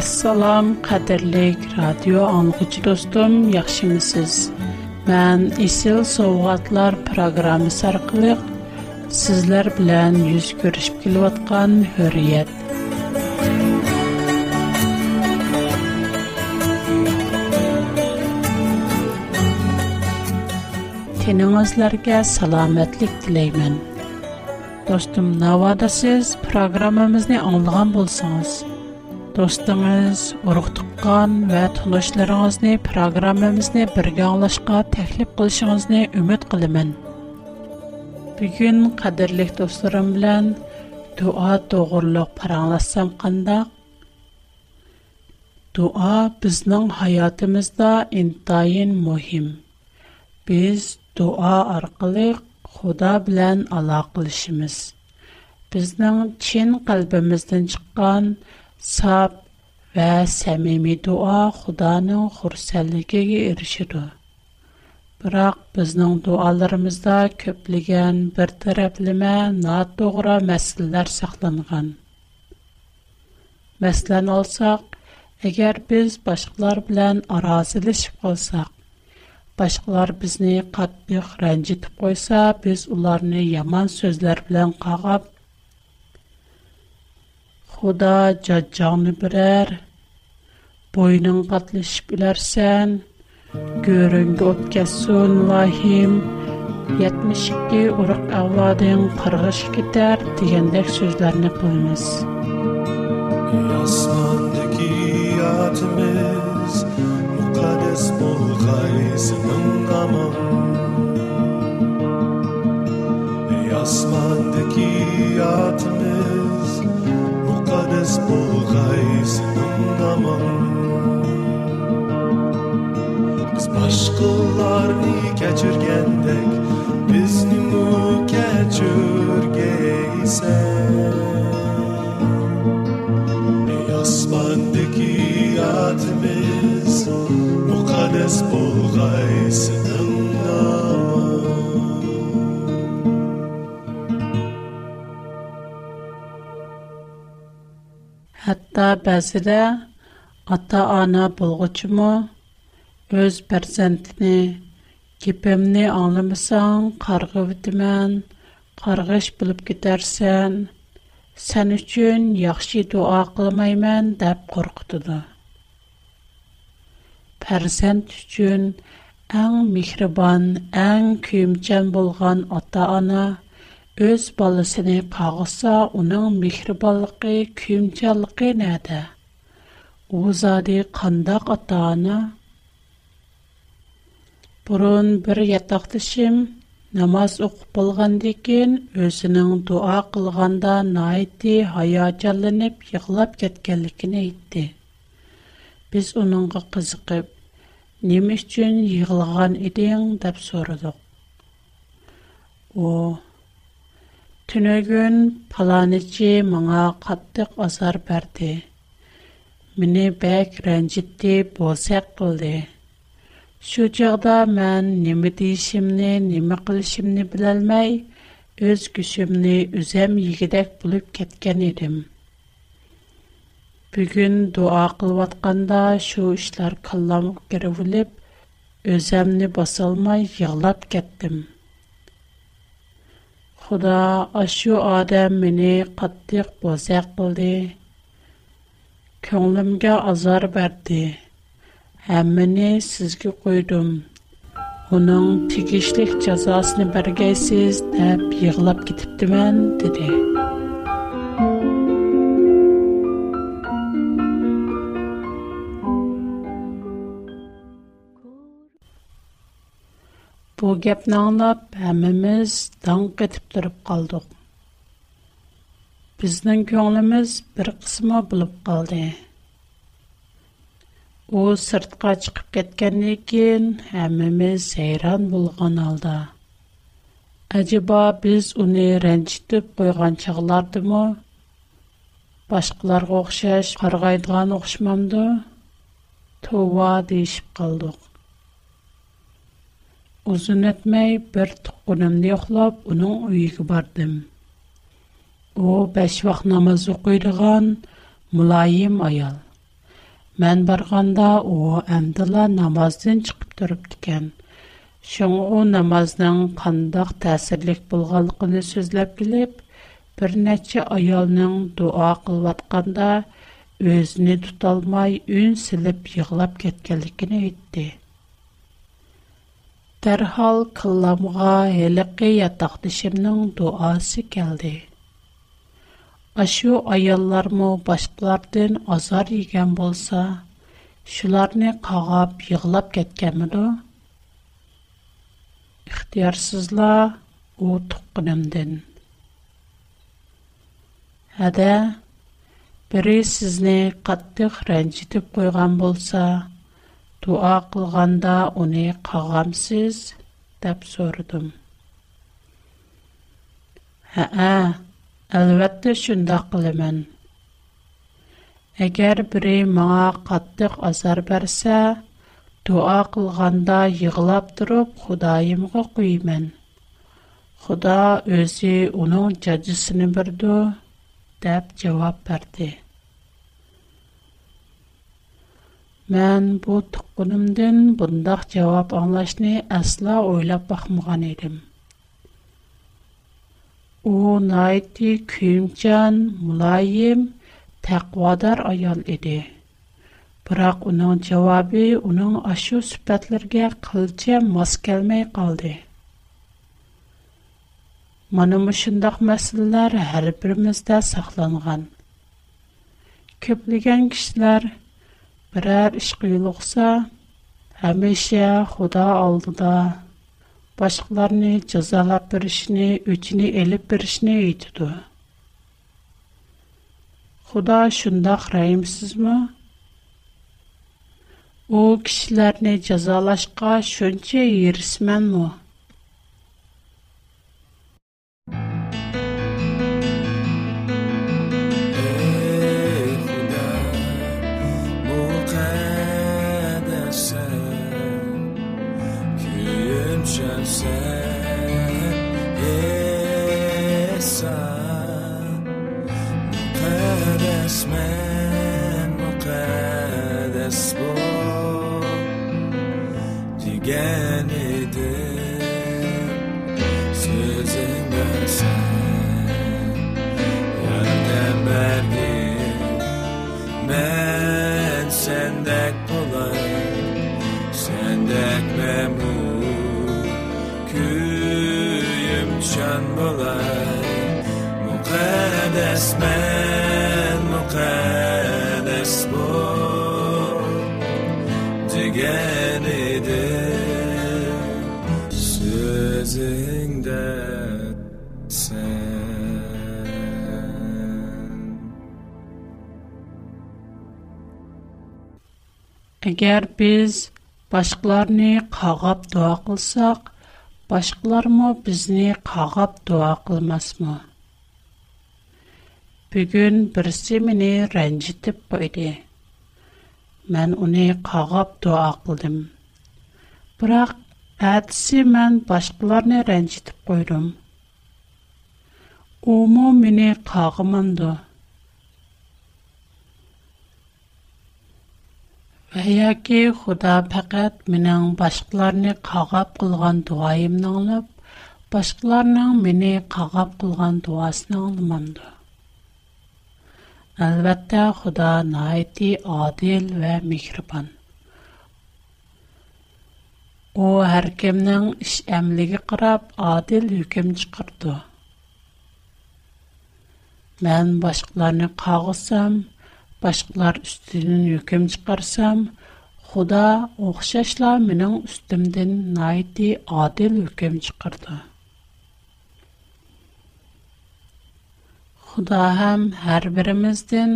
Assalam, qadirlik radio anlıqçı dostum, yaxşımısınız? Mən İsil Soğuqatlar proqramı sarqılıq sizlər bilən yüz görüşüb kilovatqan hürriyet. Tenimizlərge salamətlik diləyimən. Dostum, navada siz proqramımızı anlıqan bolsanız, دوستانیز ارخت قان و تلاش لرز نی پروگرام مز نی برگالش کا تحلیل قلش مز نی امید قلمن. بیچن قدر لیک دوستانم بلن دعا تو غرلق پرالسم قندا. دعا بزنن حیات مز دا انتاین مهم. Саб ва сәмими дуа худанын хурсәлігі ги иршиду. Бірақ бізнің дуаларымызда көплиген бір тараплима наддугра мәсілдар сахланған. Мәсілан олсақ, әгер біз башқылар білян аразили шыб олсақ, башқылар бізній қатпих рэнджит қойса, біз уларни яман сөзләр білян қағап, خدا جاجاڭنى بېرەر بوينىڭ قاتلىشىپ ئۆلەرسەن گۆرۈڭگە ئۆتكەزسۇن لاھىم يەتمىش ئىككى ئۇرۇق ئەۋلادىڭ قارغىشقا كېتەر دېگەندەك سۆزلەرنى قىلىمىز osmondagi yotimiz muqaddas bo'lg'aysining amon osmondagi yotimiz ez bulgayz anlamam Biz başkalarını keçirgendek Biz nümü keçirgeysen Ey asmandaki adımız Mukanes bulgayz anlamam Hatta bäzirä ata-ana bulgıçımı öz berzäntine kipemne anlamasan qargı bitmän, qargash bulıp ketärsän, sän üçün яхшы дуа кылмайман деп коркыттыды. Berzänt üçн äng mihriban, äng küемҗәм булган ata-ana Өз балысыны қағыса, оның мекірбалықы, күйімчалықы нәді? Узады қандақ атаны? Бұрын бір ятақтышым, намаз оқып болған декен, өзінің дуа қылғанда найты хаячаланып, еғлап кеткелікін әйтті. Біз оныңғы қызықып, немес үшін еғылған едең деп сұрадық. О, Түнөгүн паланычы маңа каттык азар берди. Мине бәк ренжитти болсак кылды. Шу жагда мен неме дейшимни, неме кылышымны билалмай, өз күшүмни үзем йигидек булып кеткен идим. Бүгүн дуа кылып атканда шу иштер кылам керевлеп, өземни басалмай ялап кеттим. Худа ашу адам мені қаттық бозяк болды. Көңлімге азар берді. Әміні сізге қойдым. Оның тегішлік жазасыны бергейсіз дәп еғылап кетіпті мән, деді. Бу геп наңлап, әміміз дан кетіп түріп қалдық. Біздің күнліміз бір қысыма бұлып қалды. У сұртқа чықып кеткен екен, әміміз айран бұлған алда. Аджиба біз уни рэнчтіп қойған чығаларды му? Башқылар ғохшаш, қарғайдған ғошмамды? Тууа uzun etmək bir tıqqınım ne oxlap, onun uyuq bardım. O, bəş vaxt namazı qoyduğan mülayim ayal. Mən barğanda o, əmdələ namazdın çıxıb durub dükən. Şun o, namazdın qandaq təsirlik bulğalıqını sözləb gülüb, bir nəçə ayalının dua qılvatqanda özünü tutalmay, ün silib yığılab kətkəlikini Дархал қыламуга хелиқи я дуасы дуаси келді. Ашу айыларму башталардин азар иган болса, шуларни қағап, йығлап кеткә муду? Ихтиярсызла, у тукпынымдин. Ада, бири сізни қаттық рэнчитіп койған болса, дуа қылғанда уни қағамсыз деп сұрдым. Ха-а, әлбәтті шында қылымен. Әгер бірі маңа қаттық азар бәрсе, дуа қылғанда еғылап тұрып құдайымға құйымен. Худа өзі оның жәдісіні бірді деп жауап бәрді. мән бу тукунымдан бундай жавап аңлашны асла ойлап бакмаган эдим. У найти күмчан мулайим тақвадар аял эди. Бирок унун жавабы унун ашу сүпэтлерге кылча мас келмей калды. Мана мышындак мәсьәләләр һәр бирмиздә сакланган. Көплегән кишләр – Birər iş qıyılıqsa, həmişə Xuda aldıda başqalarını cəzalab birişini, öçünü elib birişini eytidu. Xuda şundaq rəhimsizmi? O kişilərini cəzalaşqa şönçə yerismənmi? Voilà mon cœur de semaine mon cœur d'espoir Tu gagnerais si zing dans sang Башкалар мо безне кагап дуа кылмасмы? Бүген берсе мине ранжитып койды. Мен уни кагап дуа кылдым. Бирок әтсе мен башкаларны ранжитып койдым. Умо мине кагымандо. Умо Әйәке Худа фақат менің башқыларны қағап қылған дуайымны алып, башқыларның мені қағап қылған дуасын алмамды. Әлбәттә Худа найти адил вә михрибан. О, әр кемнің іш әмліге қырап, адил үкім чықырды. Мән башқыларны қағысам, başqalar üstünün hökm çıxarsam, Xuda oxşaşla mənim üstümdən nəyti adil hökm çıxırdı. Xuda həm hər birimizdən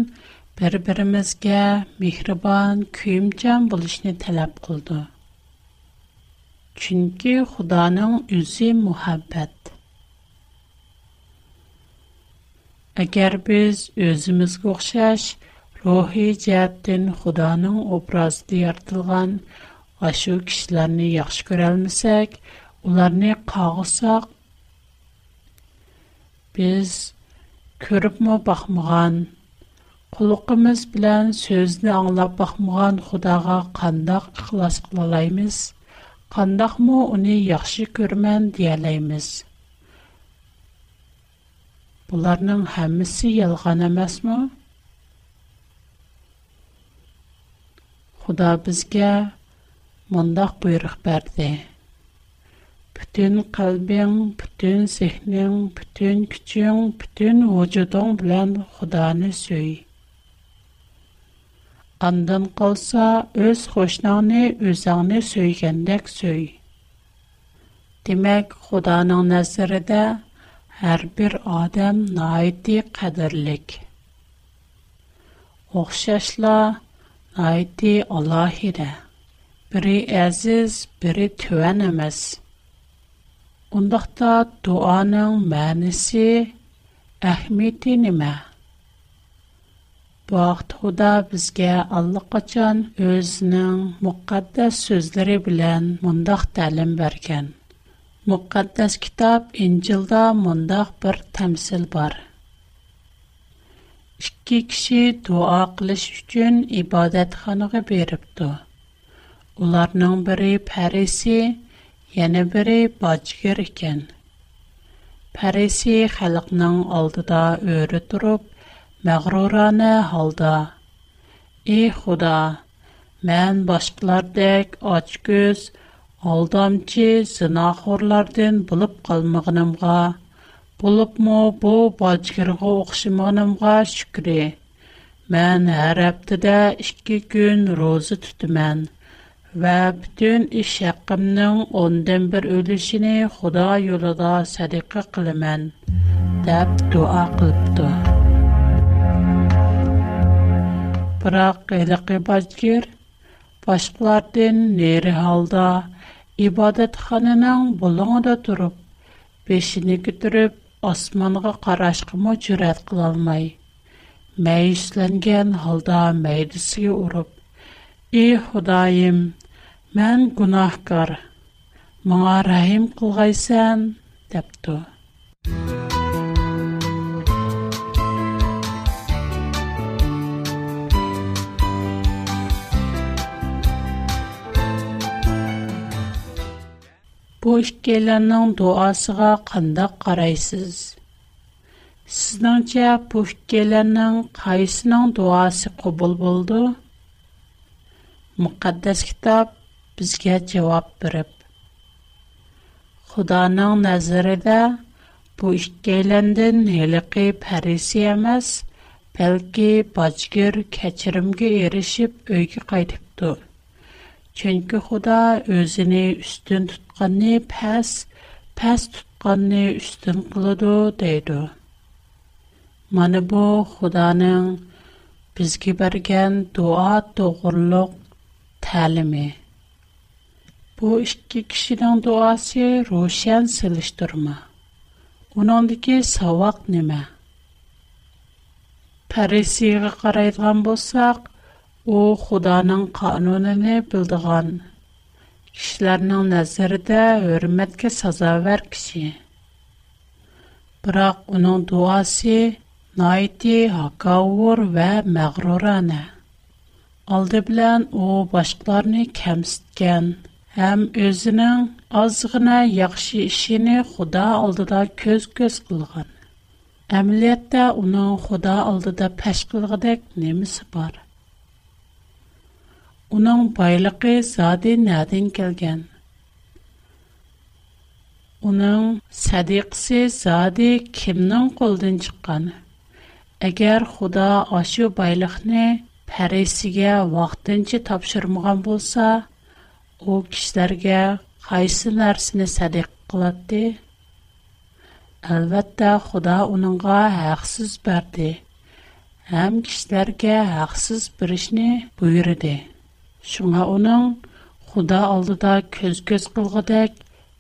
bir-birimizə mehriban, küyümcan bulışını талап qıldı. Çünki Xudanın özü muhabbət. Əgər biz özümüzə oxşaşıq, Рохи, Джааддин, Худанын образды ярдылған ашу кишларни яхш көрәлмісек, уларни қағысақ. Біз көріп му бахмұған, қолуқымыз білян, сөзді аңлап бахмұған Худага қандах іхлас қалалаймыз. Қандах му уни яхшы көрмән диялаймыз. Бұларның хаммиси ялғанамас му? Худа бізге мұндақ бұйрық бәрді. Бүтін қалбең, бүтін сехнең, бүтін күчен, бүтін ұжудың білән Худаны сөй. Андын қалса, өз қошнағыны, өзіңіні сөйгендек сөй. Демек, Худаның нәзірі де, әр бір адам найды қадірлік. Оқшашла, айти Аллахиде. Бири әзіз, бири төән әмәз. Ондақта дуаның мәнісі әхметі немә? Бақт Худа бізге Аллы қачан өзінің мұқаддас сөздері білән мұндақ тәлім бәрген. Мұқаддас кітап Инжилда мұндақ бір тәмсіл бар ikki kishi duo qilish uchun ibodat xonasiga beribdi. Ularning biri Parisi, yana biri bojgir ekan. Parisi xalqning oldida o'ri turib, mag'rurona holda: "Ey Xudo, men boshqalardek ochko'z, oldamchi, zinoxorlardan bo'lib Булып му бұ бачкирға уқшыманымға шүкри, Мен хараптыда 2 күн розы түтімен, Ва бүтін іш шақымның онден бір өлішіне Худа юлада садықы қылымен, Тап дуа қылыпту. Бырақ ғилиқи бачкир, Башқалардын нери халда, Ибадат хананан булаңада түріп, Бешіне күтіріп, Asmanğı qaraşqı mı cürət qılalmay. Məyisləngən halda məydisi ұрып, Ey hudayım, mən günah qar, Mağa rəhim qılғaysən, Бу иккеләрнең дуасыга кандай карайсыз? Сезнеңчә, бу иккеләрнең кайсының дуасы кабул булды? Мөхәддәс китап безгә җавап биреп. Худаның нәзәрендә бу иккеләрдән һәлеки фарисе емес, бәлки бачкыр кечеримгә эришип өйгә кайтыпты. Çünki Xuda özünü üstün tutqanı pəs, pəs tutqanı üstün qılıdı, deydi. Mana bu Xudanın bizge bergen dua doğruluq təlimi. Bu iki kişinin duası roşen siliştirme. Onundaki savaq nime? Parisiyaga qaraydigan bolsaq, O худаның канунына билдгән кешеләрнең назىرىдә хөрмәткә сазавер киси. Бирақ униң дуасы найти һакауөр вә мәгрур аны. Алды белән ул башкаларны кемсәткән, һәм үзенең озгына яхшы ишені худа алдыда күз көз булган. Әмлиятта униң худа алдыда пәшкыллыгы дак бар. Уның байлығы зады нәден келген? Уның садиқсы зады кімнің қолдан шыққан? Әгер Худа ашу байлықны пәресіге вақтынчы тапшырмаған болса, o kişilərə qaysı nərsini sadiq qılatdı? Əlbəttə, Xuda onunğa haqsız bərdi. Həm kişilərə haqsız bir işni buyurdu. Шуңа оның худа алдыда көз-көз қылғыдәк,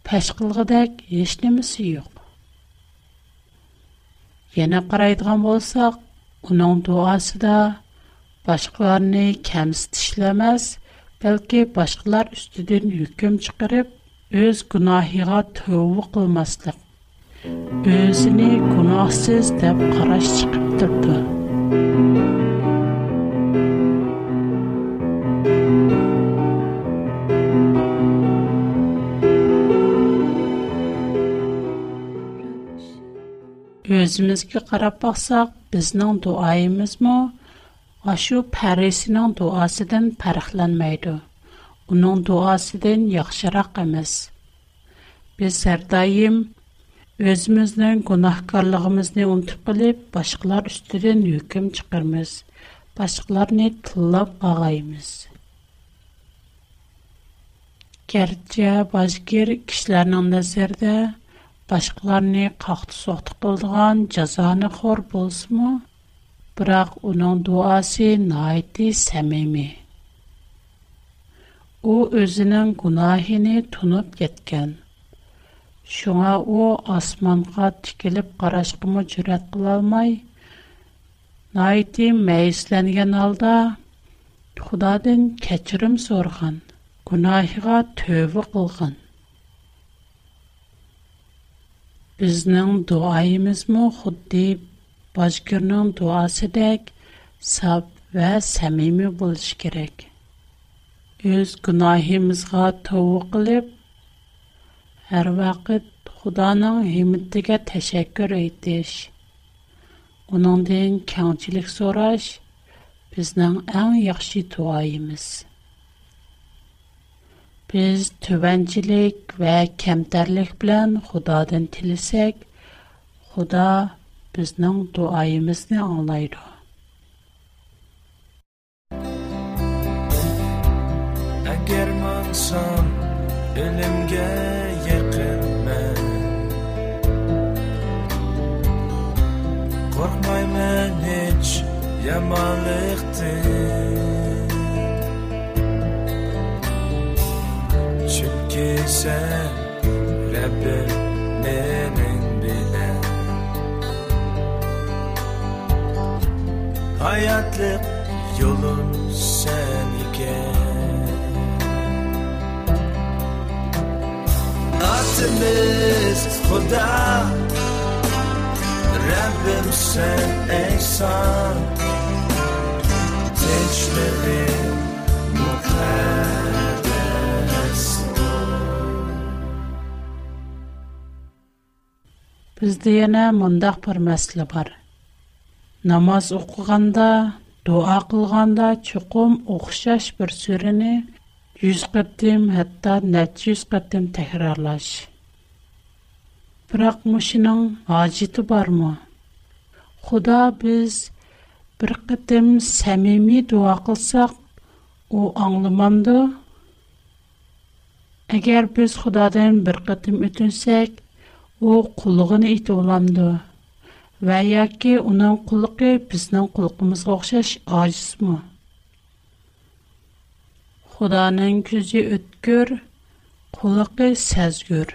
пәш қылғыдәк еш немісі йоқ. Ені қарайдыған болсақ, уның дуасы да башқыларыны кәміс тішіләмәз, бәлкі башқылар үстіден үйкім чықырып, өз күнахиға төуі қылмастық. Өзіне күнахсыз дәп қараш чықып özümüzge qarap baxsaq, biznin duayimiz mu? Aşu pərisinin duasidin pərxlənməydu. Onun duasidin yaxşıraq əmiz. Biz hər daim özümüzdən günahkarlığımızı unutub qılıb başqalar üstüdən hökm çıxırmız. Başqalarını tillab ağayımız. Gerçi başqır башқыларни қақты соқты қылдыған джазаны хор болс му, бірақ унун дуаси наиди сәмими. У өзінің кунахини тунуп кеткен, шуңа у асманға тикилип қарашқы му чурят қылалмай, наиди мэйсіләнген алда худадын качырым сорған, кунахига төві қылған. Бізнің дуаимыз му худдей бачкернің дуасы дайк саб ва самими болш керек. Үз гунахимызға таву қилип, әр вақид худаның химиттігі ташакер үйтиш. Унандың каунчилик сораш бізнің ән Biz tövəncilik və kəmtərlik bilən Xudadan tilisək, Xuda bizning duayimizni anglaydi. Əgər mansam ölümgə yaqin mən Qorxmayman heç yamanlıqdır ki sen Rabbim menin bilen Hayatlık yolun sen iken Atımız Huda Rabbim sen ehsan Gençlerin mukaddes Бізде ене мұндақ бір мәсілі бар. Намаз оқығанда, дуа қылғанда чүқым оқшаш бір сүріні 100 қаттым, әтта нәт 100 қаттым тәкірарлаш. Бірақ мұшының ажиты бар мұ? Құда біз бір қаттым сәмеми дуа қылсақ, о аңлыманды. Әгер біз Құдадың бір қаттым өтінсәк, o qulluğunu it olamdı. Və ya ki, onun qulluqı bizden qulluqımızı oxşaş aciz mi? Xudanın küzü ötkür, qulluqı səzgür.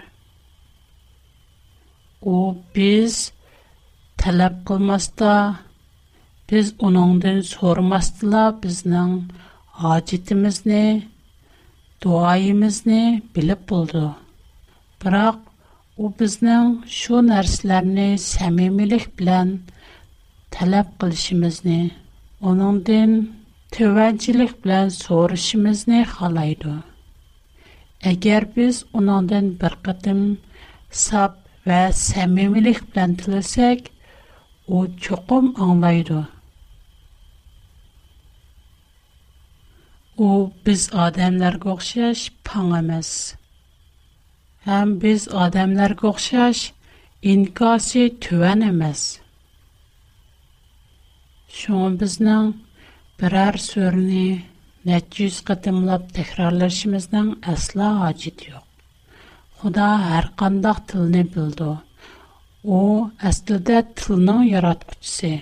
O biz tələb qılmasta, biz onundan sormasdıla bizden acitimizni, duayimizni O bizning shu narsalarni samimilik bilan talab qilishimizni, uningdan tevajjilik bilan so'rashimizni xohlaydi. Әгәр без уныңдан бер кытым сап ва сәмимилек белән тилесәк, у чоқым аңлайды. У без адамларга охшаш паң эмас. Әм біз адамлар қоқшаш, инкасы түвән әмәз. Шуң бізнің бірәр сөріні нәтчіз қытымлап тәкірарлашымыздың әсла ғачет йоқ. Құда әр қандақ тіліні білді. О, әстілдә тілінің яратқычысы.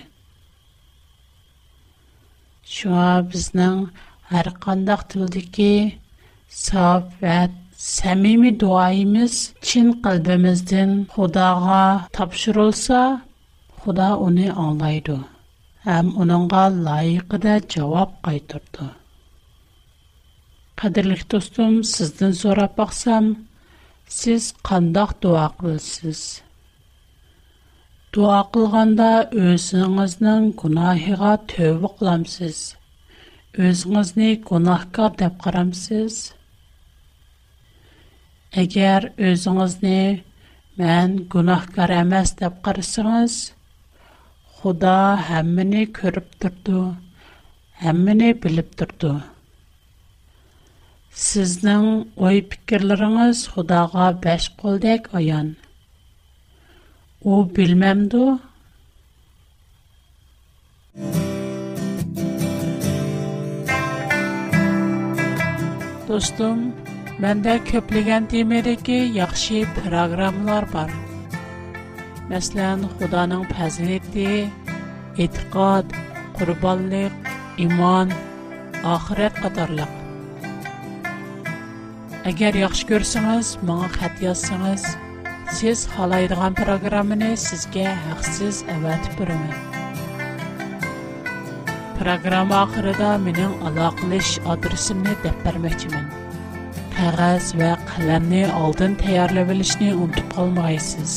Шуа бізнің әр қандақ тілдікі сап Сәмими дуайымыз чин қалбымызден Худаға тапшырылса, Худа оны аңлайды. Әм уныңға лайықыда жауап қайтырды. Қадірлік достым, сіздің сұрап бақсам, сіз қандақ дуа қылсыз. Дуа қылғанда өзіңіздің күнахиға төві қыламсыз. Өзіңізіне күнахқа деп қарамсыз. Әгәр өзіңізні мән гүнахкар әмәс деп қарысыңыз, Худа әммені көріп тұрды, әммені біліп тұрды. Сіздің ой пікірліріңіз Худаға бәш қолдек аян. О, білмәмді? Достым, Менде көплиген деймеде ги, programlar var бар. Мәслен, худаның пәзінетті, иткад, iman иман, ахире қатарлык. Агер яхш көрсіңіз, маңа хад яссіңіз, сіз халайдыған программини сізге хақсиз әвәт Программа ахирыда минин алақилиш адрісімні депбар qog'oz va qalamni oldin tayyorlab olishni unutib qolmaysiz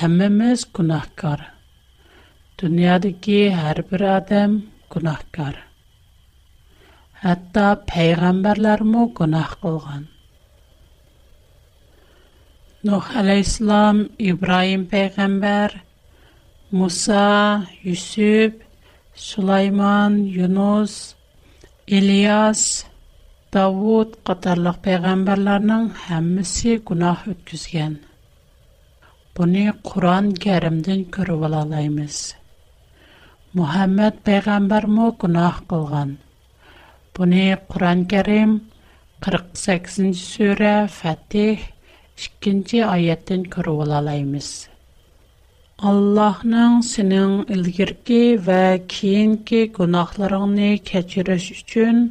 Һәммә мәс гүнәхкар. Дөньядагы һәр бер адам гүнәхкар. Хәтта пәйгамбәрләр дә гүнәх кылган. Нуха, Ислам, Ибраһим пәйгамбәр, Муса, Юсуп, Сулайман, Юнус, Илияс, Давуд катарылык пәйгамбәрләрнең һәммәсе Бүне Куран Кәримдән күреп алабыз. Мөхәммәд пәйгамбер мо гынаһ кылган. Буны Куран Кәрим 48нчы сүре, Фәтх 2нчы аяттен күреп алабыз. Аллаһның синең илгәрки ва киенки гынаһларыңны кечИрү өчен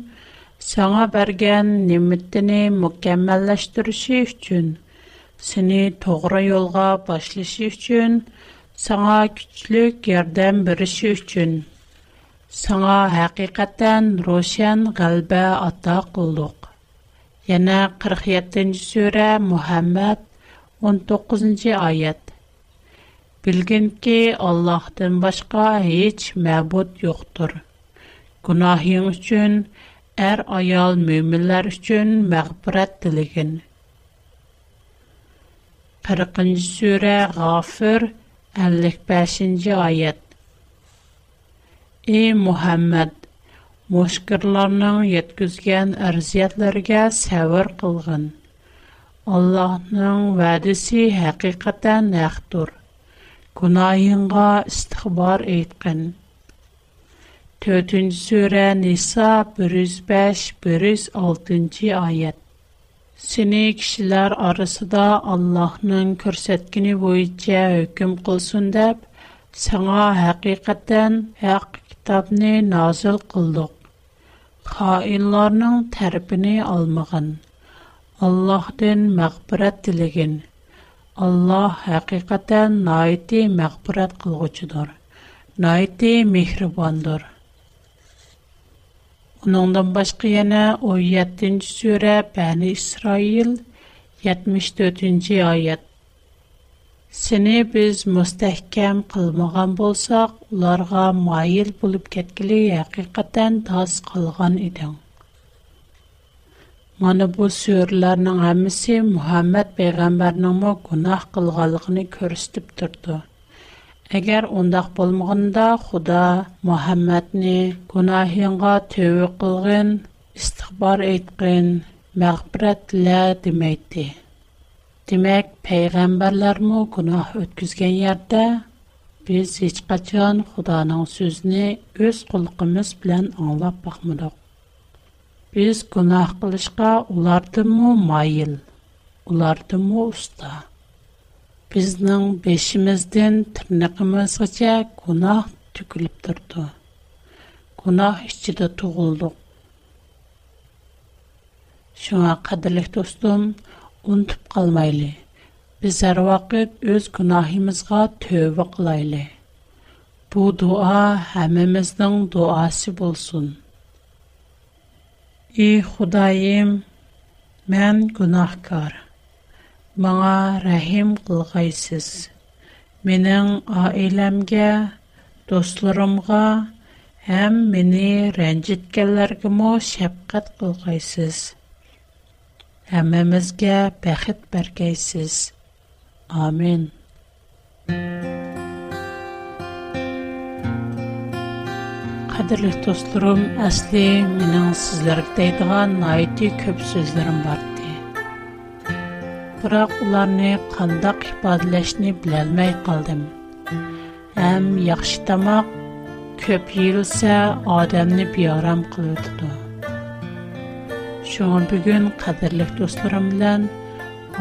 саңа бергән нимәттене mükәммәллаштрышу өчен Senne doğru yolğa başlaşы өчен, саңа күчлек ярдәм бирү өчен, саңа һәқиқаттан рошан гәлбә атта куллык. Яңа 47-нче сүра, 19-нче аят. Белгәндә ки Аллаһтан башка һеч мәгбуд юктур. Гунаһың өчен, әр аял мؤминнәр өчен мәгбурат 40-нче сүре Гафир 55-нче аят. Э Мухаммад, мушкырларның яткызган арзиятларгә сәвер кылгын. Аллаһның вәдесе хакыйкатан нәхтур. Гунаһыңга истихбар әйткән. 4-нче сүре Ниса 105-106-нче Сене кишиләр арасында Аллаһның күрсәткене буенча hüküm кылсын дип сәга һәқиқатан ягъ китабны назил кылдык. Хаинларның тәрпине алмагын. Аллаһдан мәхбүрәт дилеген. Аллаһ һәқиқатан найи те мәхбүрәт кылгучыдар. Найи Onundan başqa yana 17-ci surə Bəni İsrail 74-ci ayət. Səni biz müstəhkəm qılmağan bolsaq, onlara mayil bulub getkili həqiqətən tas qılğan idin. Mana bu surələrin hamısı Muhammad peyğəmbərin mə günah qılğanlığını göstərib durdu. Егер ондақ булмагында худа Мухаммадны гынаһенгә төйе кылган, истихбар әйткән мәгъриәтләр димәйт. Димәк пәйгамбәрләр мо гынаһ үткизгән ярдә без һеч качан Худоның сөзне үз кулкымыз белән аңлап бакмалук. Без гынаһ кылышка улар ты мо майл. Улар ты بزنم بیشیم از دن ترنقم از چه گناه تقلب دارد گناه اشتد تو گلدو شما قدر لیک دوستم اون تو قلمایی بزر Бу дуа, گناهی مزگاه تو وقلایی بو دعا маңа рәхим кылгайсыз. Менің аиләмге, достларымға, әм мені рәнжеткәлләргі мо шәпқат кылгайсыз. Әмімізге бәхет бәргейсіз. Амин. Қадірлік достырым, әсли, менің сізлерді дейдіған найти көп сөздерім барды tırak ularnı qandaq ifazlaşnı bilelmey qaldım. Hem яхшы тамак көп йерсә одан не биярам гөлдө. Şu gün qadirlik dostlarım белән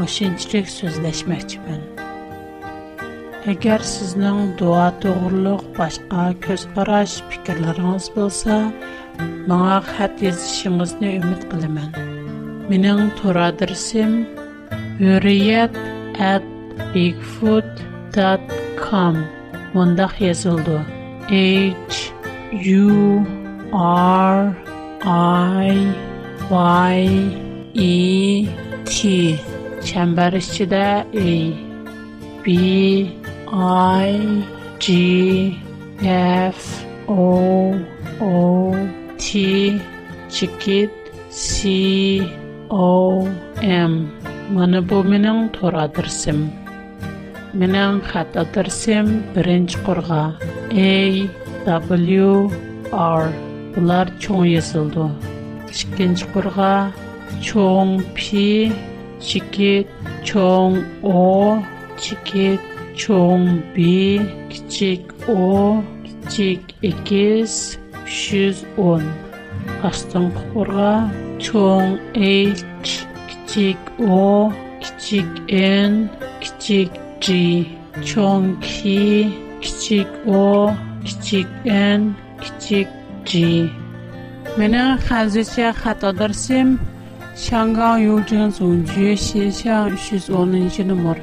ошенчәк сөздәшмәкчем. Әгәр сезнең дуа турылык башка кызраш фикёрларыгыз булса, мага хәтергез ишингеңне үмид киләмен. Минең тура hürriyet at bigfoot.com mundaq yazıldı. H U R I Y E T çember içinde A B I G F O O T Çikit C O M Мана бу менен тора дирсим. Менен хат атырсим биринчи курга. A W R булар чоң язылды. Икинчи курга чоң P чике чоң O чике чоң B кичек O кичик X Астын курга чоң H kichik o, kichik n, kichik g, chong ki, kichik o, kichik n, kichik g. Mene hazirce hata dersim, Şangan yolcuğun 310. numara.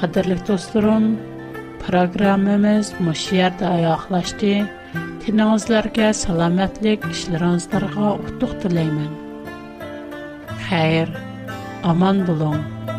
Kadirli dostlarım, programımız Moşiyer'de ayaklaştı. Tinağızlarga salametlik işleranızlarga utluq dileymen. Hayır. Aman bulong